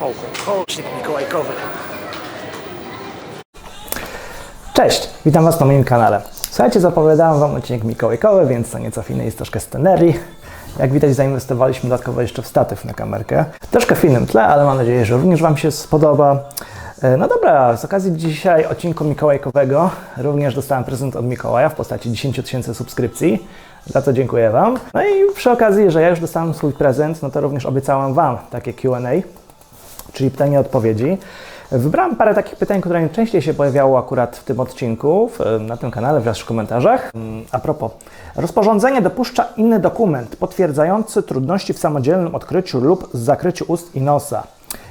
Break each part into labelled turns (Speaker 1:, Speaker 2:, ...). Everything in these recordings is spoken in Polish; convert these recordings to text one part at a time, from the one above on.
Speaker 1: Ho, ho, ho, mikołajkowy.
Speaker 2: Cześć, witam Was na moim kanale. Słuchajcie, zapowiadałem Wam odcinek mikołajkowy, więc to nieco innej jest troszkę scenerii. Jak widać zainwestowaliśmy dodatkowo jeszcze w statyw na kamerkę. Troszkę w innym tle, ale mam nadzieję, że również Wam się spodoba. E, No dobra, z okazji dzisiaj odcinku mikołajkowego również dostałem prezent od Mikołaja w postaci 10 tysięcy subskrypcji. Za to dziękuję Wam. No i przy okazji, że ja już dostałem swój prezent, no to również obiecałem Wam takie Q&A czyli pytanie odpowiedzi. Wybrałem parę takich pytań, które najczęściej się pojawiało akurat w tym odcinku, na tym kanale, wraz w komentarzach. Mm, A propos, rozporządzenie dopuszcza inny dokument potwierdzający trudności w samodzielnym odkryciu lub zakryciu ust i nosa.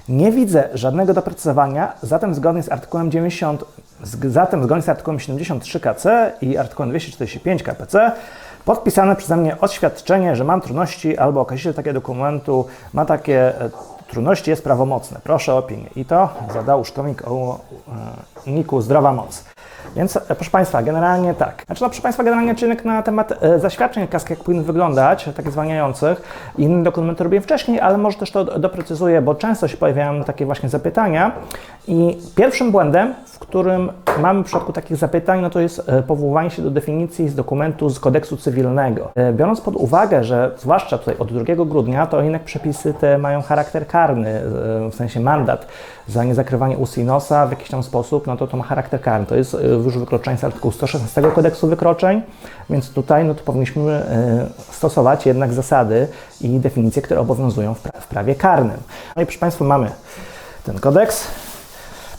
Speaker 2: Nie widzę żadnego doprecyzowania, zatem zgodnie z artykułem 90, z- zatem zgodnie z artykułem 73 KC i artykułem 245 KPC podpisane przeze mnie oświadczenie, że mam trudności albo okaziciel takiego dokumentu ma takie e, trudności, jest prawomocne. Proszę o opinię. I to zadał użytkownik o e, niku Zdrowa Moc. Więc e, proszę Państwa, generalnie tak. Znaczy, no, proszę Państwa, generalnie odcinek na temat e, zaświadczeń kask, jak powinny wyglądać, takich zwalniających. Inne dokumenty robiłem wcześniej, ale może też to do- doprecyzuję, bo często się pojawiają takie właśnie zapytania. I pierwszym błędem, w którym mamy w przypadku takich zapytań, no to jest e, powoływanie się do definicji z dokumentu z kodeksu cywilnego. Biorąc pod uwagę, że zwłaszcza tutaj od 2 grudnia, to jednak przepisy te mają charakter karny, w sensie mandat za niezakrywanie ust i nosa w jakiś tam sposób, no to to ma charakter karny. To jest już wykroczenie z artykułu 116 kodeksu wykroczeń, więc tutaj no to powinniśmy e, stosować jednak zasady i definicje, które obowiązują w, pra- w prawie karnym. No i proszę Państwa, mamy ten kodeks,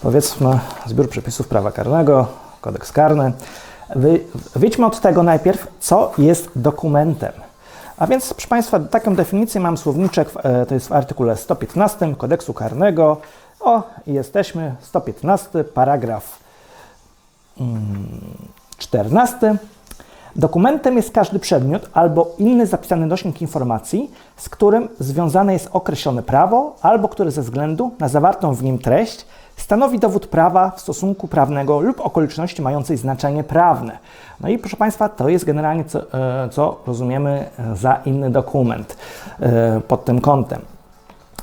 Speaker 2: powiedzmy zbiór przepisów prawa karnego, kodeks karny. Wy, wyjdźmy od tego najpierw, co jest dokumentem. A więc, proszę Państwa, taką definicję mam słowniczek, e, to jest w artykule 115 kodeksu karnego. O, jesteśmy, 115, paragraf 14. Dokumentem jest każdy przedmiot albo inny zapisany nośnik informacji, z którym związane jest określone prawo, albo który ze względu na zawartą w nim treść stanowi dowód prawa w stosunku prawnego lub okoliczności mającej znaczenie prawne. No i proszę Państwa, to jest generalnie co, e, co rozumiemy e, za inny dokument e, pod tym kątem.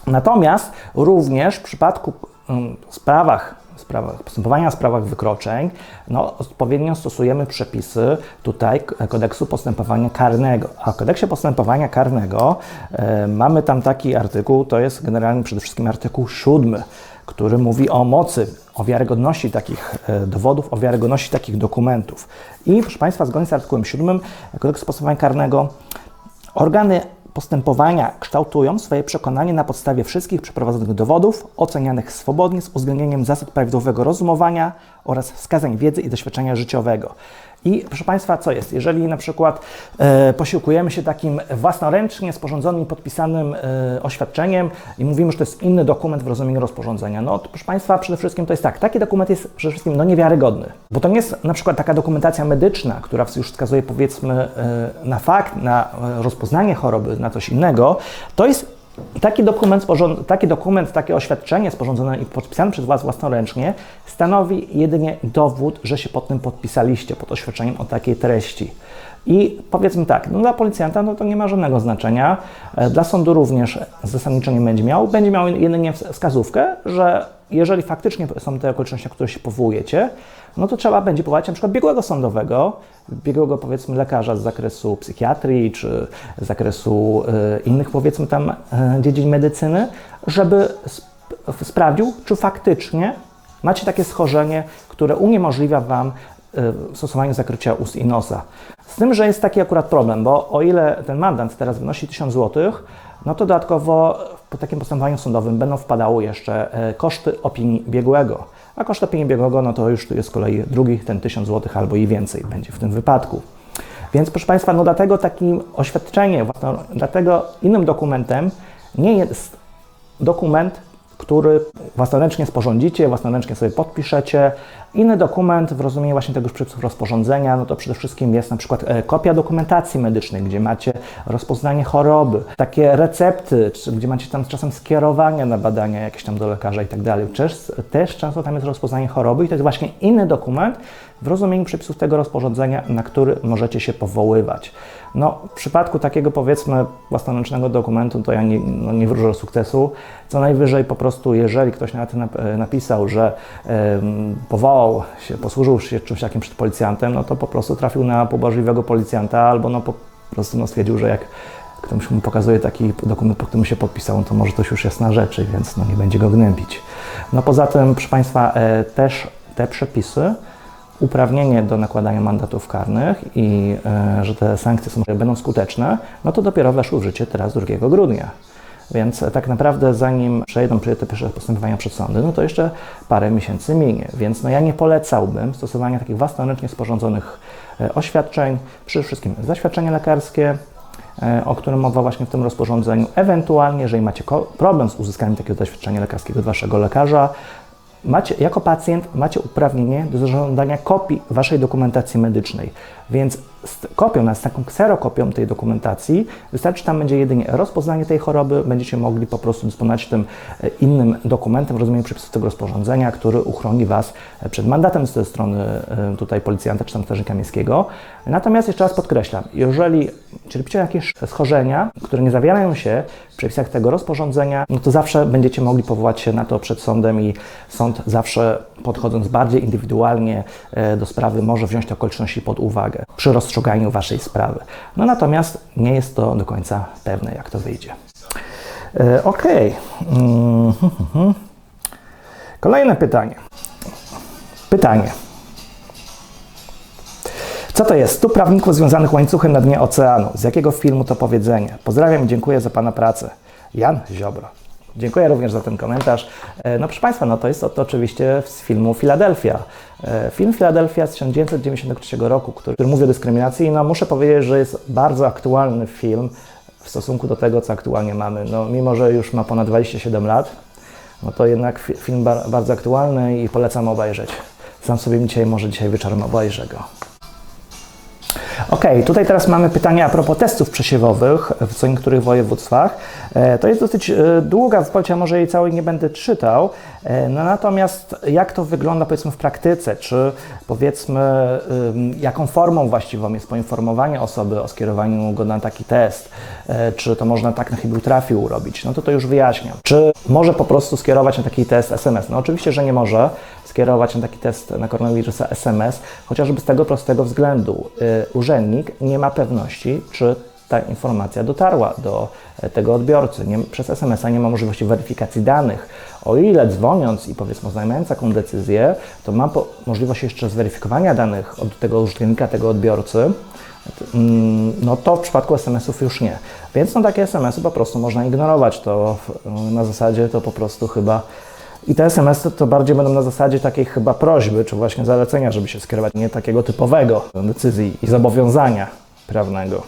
Speaker 2: Natomiast również w przypadku mm, sprawach, sprawach postępowania w sprawach wykroczeń, no, odpowiednio stosujemy przepisy tutaj kodeksu postępowania karnego. A w kodeksie postępowania karnego e, mamy tam taki artykuł, to jest generalnie przede wszystkim artykuł 7, który mówi o mocy, o wiarygodności takich e, dowodów, o wiarygodności takich dokumentów. I proszę Państwa, zgodnie z artykułem 7 kodeksu postępowania karnego, Organy postępowania kształtują swoje przekonanie na podstawie wszystkich przeprowadzonych dowodów, ocenianych swobodnie z uwzględnieniem zasad prawidłowego rozumowania oraz wskazań wiedzy i doświadczenia życiowego. I proszę Państwa, co jest? Jeżeli na przykład e, posiłkujemy się takim własnoręcznie sporządzonym podpisanym e, oświadczeniem i mówimy, że to jest inny dokument w rozumieniu rozporządzenia, no to proszę Państwa, przede wszystkim to jest tak, taki dokument jest przede wszystkim no, niewiarygodny, bo to nie jest na przykład taka dokumentacja medyczna, która już wskazuje powiedzmy e, na fakt, na e, rozpoznanie choroby, na coś innego, to jest Taki dokument, taki dokument, takie oświadczenie sporządzone i podpisane przez Was własnoręcznie stanowi jedynie dowód, że się pod tym podpisaliście, pod oświadczeniem o takiej treści. I powiedzmy tak, no dla policjanta no to nie ma żadnego znaczenia, e, dla sądu również zasadniczo nie będzie miał, będzie miał jedynie ws- wskazówkę, że jeżeli faktycznie są te okoliczności, na które się powołujecie, no to trzeba będzie powołać na przykład biegłego sądowego, biegłego powiedzmy lekarza z zakresu psychiatrii czy z zakresu e, innych powiedzmy tam e, dziedzin medycyny, żeby sp- sprawdził, czy faktycznie macie takie schorzenie, które uniemożliwia Wam e, stosowanie zakrycia ust i nosa. Z tym, że jest taki akurat problem, bo o ile ten mandat teraz wynosi 1000 zł, no to dodatkowo po takim postępowaniu sądowym będą wpadały jeszcze e, koszty opinii biegłego. A koszt opinii biegłego, no to już tu jest z kolei drugi, ten 1000 zł albo i więcej będzie w tym wypadku. Więc proszę Państwa, no dlatego takim oświadczeniem, własno- dlatego innym dokumentem nie jest dokument, który własnoręcznie sporządzicie, własnoręcznie sobie podpiszecie. Inny dokument w rozumieniu właśnie tego przepisów rozporządzenia, no to przede wszystkim jest na przykład e, kopia dokumentacji medycznej, gdzie macie rozpoznanie choroby, takie recepty, gdzie macie tam czasem skierowania na badania jakieś tam do lekarza i tak dalej. Też często tam jest rozpoznanie choroby i to jest właśnie inny dokument w rozumieniu przepisów tego rozporządzenia, na który możecie się powoływać. No, w przypadku takiego powiedzmy własnoręcznego dokumentu, to ja nie, no, nie wróżę sukcesu. Co najwyżej po prostu, jeżeli ktoś nawet nap- napisał, że powołał się, posłużył się czymś takim przed policjantem, no to po prostu trafił na pobożliwego policjanta albo no po prostu no, stwierdził, że jak ktoś mu pokazuje taki dokument, po którym się podpisał, no to może to już jasna rzeczy, więc no, nie będzie go gnębić. No poza tym, proszę Państwa, e, też te przepisy, uprawnienie do nakładania mandatów karnych i e, że te sankcje są, będą skuteczne, no to dopiero weszły w życie teraz 2 grudnia. Więc e, tak naprawdę zanim przejdą te pierwsze postępowania przed sądy, no to jeszcze parę miesięcy minie. Więc no ja nie polecałbym stosowania takich własnoręcznie sporządzonych e, oświadczeń, przede wszystkim zaświadczenie lekarskie, o którym mowa właśnie w tym rozporządzeniu. Ewentualnie, jeżeli macie problem z uzyskaniem takiego zaświadczenia lekarskiego od waszego lekarza, macie, jako pacjent macie uprawnienie do zażądania kopii waszej dokumentacji medycznej. Więc kopią, z taką kserokopią tej dokumentacji, wystarczy tam będzie jedynie rozpoznanie tej choroby, będziecie mogli po prostu dysponować tym e, innym dokumentem. W rozumieniu przepisów tego rozporządzenia, który uchroni Was e, przed mandatem ze strony e, tutaj policjanta czy tam strażnika miejskiego. Natomiast jeszcze raz podkreślam, jeżeli cierpicie jakieś schorzenia, które nie zawierają się w przepisach tego rozporządzenia, no to zawsze będziecie mogli powołać się na to przed sądem i sąd zawsze podchodząc bardziej indywidualnie do sprawy może wziąć te okoliczności pod uwagę. Przy rozstrzyganiu Waszej sprawy. No natomiast nie jest to do końca pewne, jak to wyjdzie. E, Okej. Mm, hmm, hmm, hmm. Kolejne pytanie. Pytanie. Co to jest? 100 prawników związanych łańcuchem na dnie oceanu. Z jakiego filmu to powiedzenie? Pozdrawiam i dziękuję za Pana pracę. Jan Ziobro. Dziękuję również za ten komentarz. E, No proszę Państwa, no to jest to, oczywiście z filmu Filadelfia. E, Film Filadelfia z 1993 roku, który, który mówi o dyskryminacji. No muszę powiedzieć, że jest bardzo aktualny film w stosunku do tego, co aktualnie mamy. No mimo, że już ma ponad 27 lat, no to jednak fi- film bar- bardzo aktualny i polecam obejrzeć. Sam sobie dzisiaj, może dzisiaj wieczorem obejrzę go. Ok, tutaj teraz mamy pytanie a propos testów przesiewowych w co niektórych województwach. E, To jest dosyć e, długa wypowiedź, a może jej całej nie będę czytał. E, No natomiast jak to wygląda powiedzmy w praktyce? Czy powiedzmy jaką formą właściwą jest poinformowanie osoby o skierowaniu go na taki test? Czy to można tak na chybił trafił robić? No to to już wyjaśniam. Czy może po prostu skierować na taki test SMS? No oczywiście, że nie może skierować na taki test na koronawirusa SMS, chociażby z tego prostego względu. Y, urzędnik nie ma pewności, czy ta informacja dotarła do e, tego odbiorcy. Nie, przez SMS-a nie ma możliwości weryfikacji danych. O ile dzwoniąc i powiedzmy oznajmiając taką decyzję, to ma po, możliwość jeszcze zweryfikowania danych od tego użytkownika, tego odbiorcy, Mm, no to w przypadku SMS-ów już nie. Więc no takie SMS-y po prostu można ignorować. To na zasadzie to po prostu chyba. I te SMS-y to bardziej będą na zasadzie takiej chyba prośby, czy właśnie zalecenia, żeby się skierować, nie takiego typowego decyzji i zobowiązania prawnego.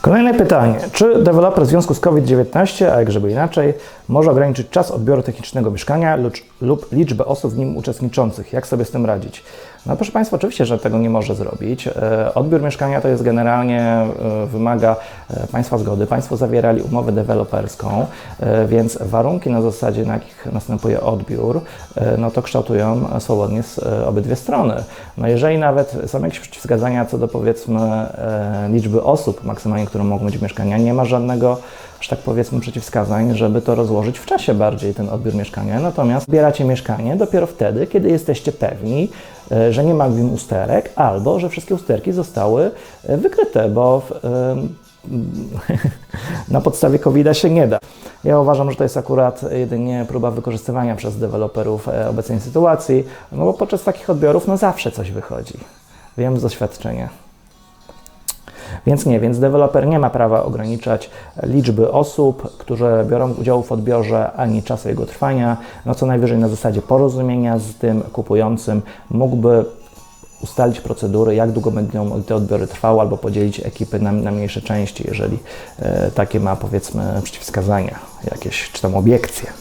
Speaker 2: Kolejne pytanie. Czy deweloper w związku z COVID-19, a jak żeby inaczej, może ograniczyć czas odbioru technicznego mieszkania lub, lub liczbę osób w nim uczestniczących? Jak sobie z tym radzić? No proszę Państwa, oczywiście, że tego nie może zrobić. E, Odbiór mieszkania to jest generalnie, e, wymaga e, Państwa zgody. Państwo zawierali umowę deweloperską, więc warunki na zasadzie, na jakich następuje odbiór, no to kształtują swobodnie obydwie strony. No jeżeli nawet są jakieś przeciwwskazania co do powiedzmy liczby osób maksymalnie, które mogą mieć mieszkania, nie ma żadnego że tak powiedzmy, przeciwwskazań, żeby to rozłożyć w czasie bardziej ten odbiór mieszkania. Natomiast zbieracie mieszkanie dopiero wtedy, kiedy jesteście pewni, że nie ma w nim usterek, albo że wszystkie usterki zostały e, wykryte, bo w, em, na podstawie covid się nie da. Ja uważam, że to jest akurat jedynie próba wykorzystywania przez deweloperów e, obecnej sytuacji, no bo podczas takich odbiorów no zawsze coś wychodzi. Wiem z doświadczenia. Więc nie, więc deweloper nie ma prawa ograniczać liczby osób, które biorą udział w odbiorze, ani czasu jego trwania. No co najwyżej na zasadzie porozumienia z tym kupującym mógłby ustalić procedury, jak długo będą te odbiory trwały, albo podzielić ekipy na, na mniejsze części, jeżeli e, takie ma powiedzmy przeciwwskazania, jakieś czy tam obiekcje.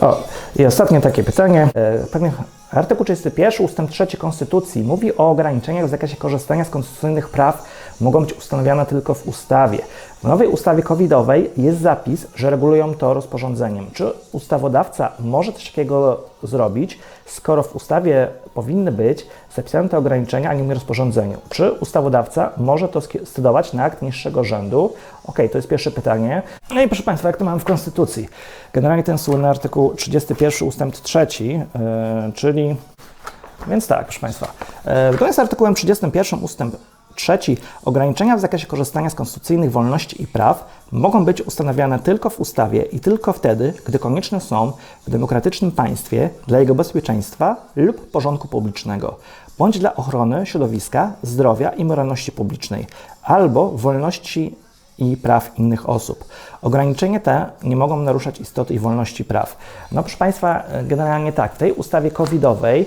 Speaker 2: O, i ostatnie takie pytanie. E, Pewnie artykuł 31 ustęp 3 Konstytucji mówi o ograniczeniach w zakresie korzystania z konstytucyjnych praw mogą być ustanowione tylko w ustawie. W nowej ustawie covidowej jest zapis, że regulują to rozporządzeniem. Czy ustawodawca może coś takiego zrobić, skoro w ustawie powinny być zapisane te ograniczenia, a nie w rozporządzeniu? Czy ustawodawca może to scydować na akt niższego rzędu? Ok, to jest pierwsze pytanie. No i proszę Państwa, jak to mamy w Konstytucji? Generalnie ten słynny artykuł 31 ustęp 3, yy, czyli więc tak, proszę Państwa, e, zgodnie z artykułem 31 ustęp 3 ograniczenia w zakresie korzystania z konstytucyjnych wolności i praw mogą być ustanawiane tylko w ustawie i tylko wtedy, gdy konieczne są w demokratycznym państwie dla jego bezpieczeństwa lub porządku publicznego, bądź dla ochrony środowiska, zdrowia i moralności publicznej, albo wolności i praw innych osób. Ograniczenia te nie mogą naruszać istoty i wolności praw. No proszę Państwa, generalnie tak, w tej ustawie covidowej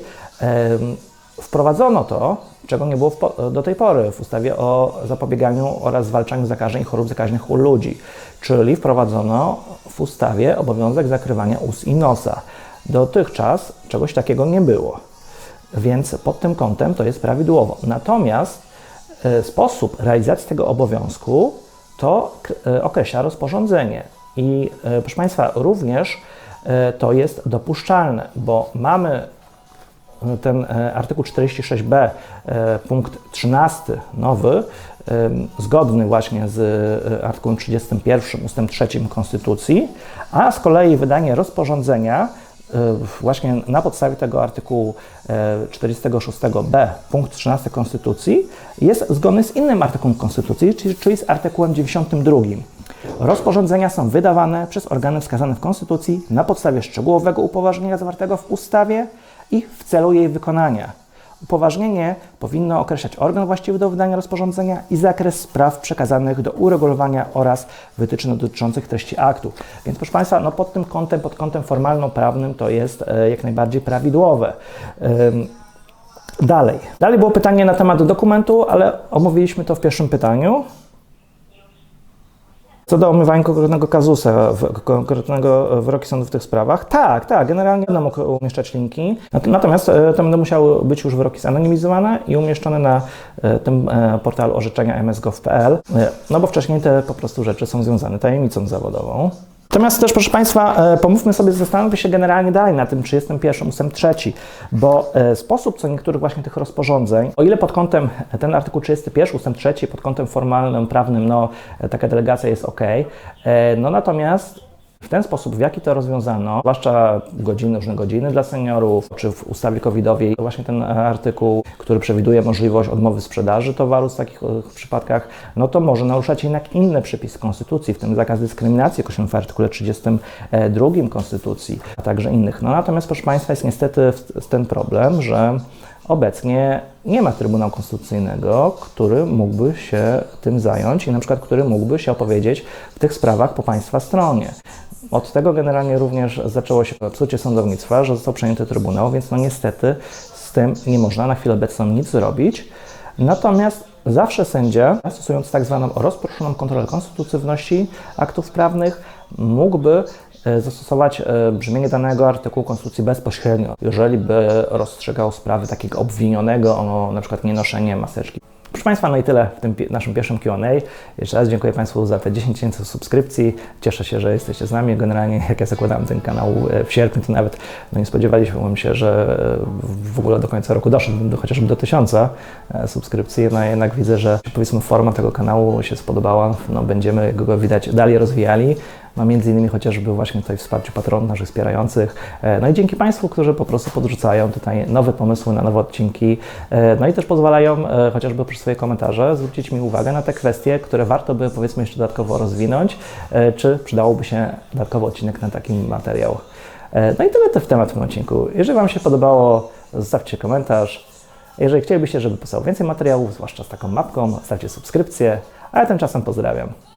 Speaker 2: Wprowadzono to, czego nie było do tej pory w ustawie o zapobieganiu oraz zwalczaniu zakażeń i chorób zakaźnych u ludzi, czyli wprowadzono w ustawie obowiązek zakrywania ust i nosa. Dotychczas czegoś takiego nie było, więc pod tym kątem to jest prawidłowo. Natomiast e, sposób realizacji tego obowiązku to e, określa rozporządzenie. I e, proszę Państwa, również to jest dopuszczalne, bo mamy ten e, artykuł 46b, e, punkt 13, nowy, zgodny właśnie z e, artykułem 31 ustęp 3 Konstytucji, a z kolei wydanie rozporządzenia właśnie na podstawie tego artykułu 46b, punkt 13 Konstytucji, jest zgodny z innym artykułem Konstytucji, czyli z artykułem 92. Rozporządzenia są wydawane przez organy wskazane w Konstytucji na podstawie szczegółowego upoważnienia zawartego w ustawie i w celu jej wykonania. Upoważnienie powinno określać organ właściwy do wydania rozporządzenia i zakres spraw przekazanych do uregulowania oraz wytycznych dotyczących treści aktu. Więc proszę Państwa, no pod tym kątem, pod kątem formalno-prawnym to jest e, jak najbardziej prawidłowe. Dalej. Dalej było pytanie na temat dokumentu, ale omówiliśmy to w pierwszym pytaniu. Co do omywania konkretnego kazusa, konkretnego wyroki sądu w tych sprawach, tak, tak, generalnie będę mógł umieszczać linki. Natomiast e, to będą musiały być już wyroki zanonimizowane i umieszczone na e, tym e, portalu orzeczenia msgov.pl, no bo wcześniej te po prostu rzeczy są związane tajemnicą zawodową. Natomiast też, proszę Państwa, e, pomówmy sobie, zastanówmy się generalnie dalej na tym 31 ustęp 3, bo e, sposób co niektórych właśnie tych rozporządzeń, o ile pod kątem, ten artykuł 31 ustęp 3, pod kątem formalnym, prawnym, no taka delegacja jest ok, e, no natomiast w ten sposób, w jaki to rozwiązano, zwłaszcza godziny, różne godziny dla seniorów, czy w ustawie covidowej, właśnie ten artykuł, który przewiduje możliwość odmowy sprzedaży towaru w takich przypadkach, no to może naruszać jednak inne przepisy Konstytucji, w tym zakaz dyskryminacji określony w artykule 32 Konstytucji, a także innych. No natomiast, proszę Państwa, jest niestety ten problem, że Obecnie nie ma Trybunału Konstytucyjnego, który mógłby się tym zająć i na przykład który mógłby się opowiedzieć w tych sprawach po Państwa stronie. Od tego generalnie również zaczęło się psucie sądownictwa, że został przejęty Trybunał, więc no niestety z tym nie można na chwilę obecną nic zrobić. Natomiast zawsze sędzia, stosując tak zwaną rozproszoną kontrolę konstytucyjności aktów prawnych, mógłby e, zastosować e, brzmienie danego artykułu Konstytucji bezpośrednio, jeżeli by rozstrzygał sprawy takiego obwinionego o na przykład nienoszenie maseczki. Proszę Państwa, no i tyle w tym naszym pierwszym QA. Jeszcze raz dziękuję Państwu za te 10 tysięcy subskrypcji. Cieszę się, że jesteście z nami. Generalnie, jak ja zakładałem ten kanał e, w sierpniu, to nawet no nie spodziewaliśmy się, że w ogóle do końca roku doszedł do, chociażby do tysiąca e, subskrypcji. No jednak widzę, że powiedzmy forma tego kanału się spodobała. No, będziemy go widać dalej rozwijali no między innymi chociażby właśnie tutaj wsparciu patronów naszych wspierających. E, no i dzięki Państwu, którzy po prostu podrzucają tutaj nowe pomysły na nowe odcinki, e, no i też pozwalają e, chociażby przez swoje komentarze zwrócić mi uwagę na te kwestie, które warto by powiedzmy jeszcze dodatkowo rozwinąć, czy przydałoby się dodatkowy odcinek na taki materiał. No i tyle w temat w tym odcinku. Jeżeli Wam się podobało, zostawcie komentarz. Jeżeli chcielibyście, żeby powstało więcej materiałów, zwłaszcza z taką mapką, stawcie subskrypcję, a ja tymczasem pozdrawiam.